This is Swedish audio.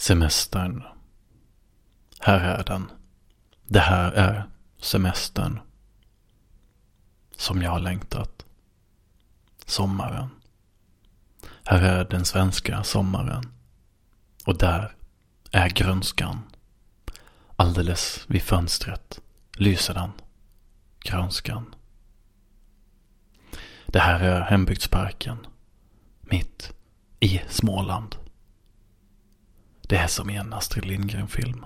Semestern. Här är den. Det här är semestern. Som jag har längtat. Sommaren. Här är den svenska sommaren. Och där är grönskan. Alldeles vid fönstret lyser den. Grönskan. Det här är hembygdsparken. Mitt i Småland. Det är som i en Astrid Lindgren-film.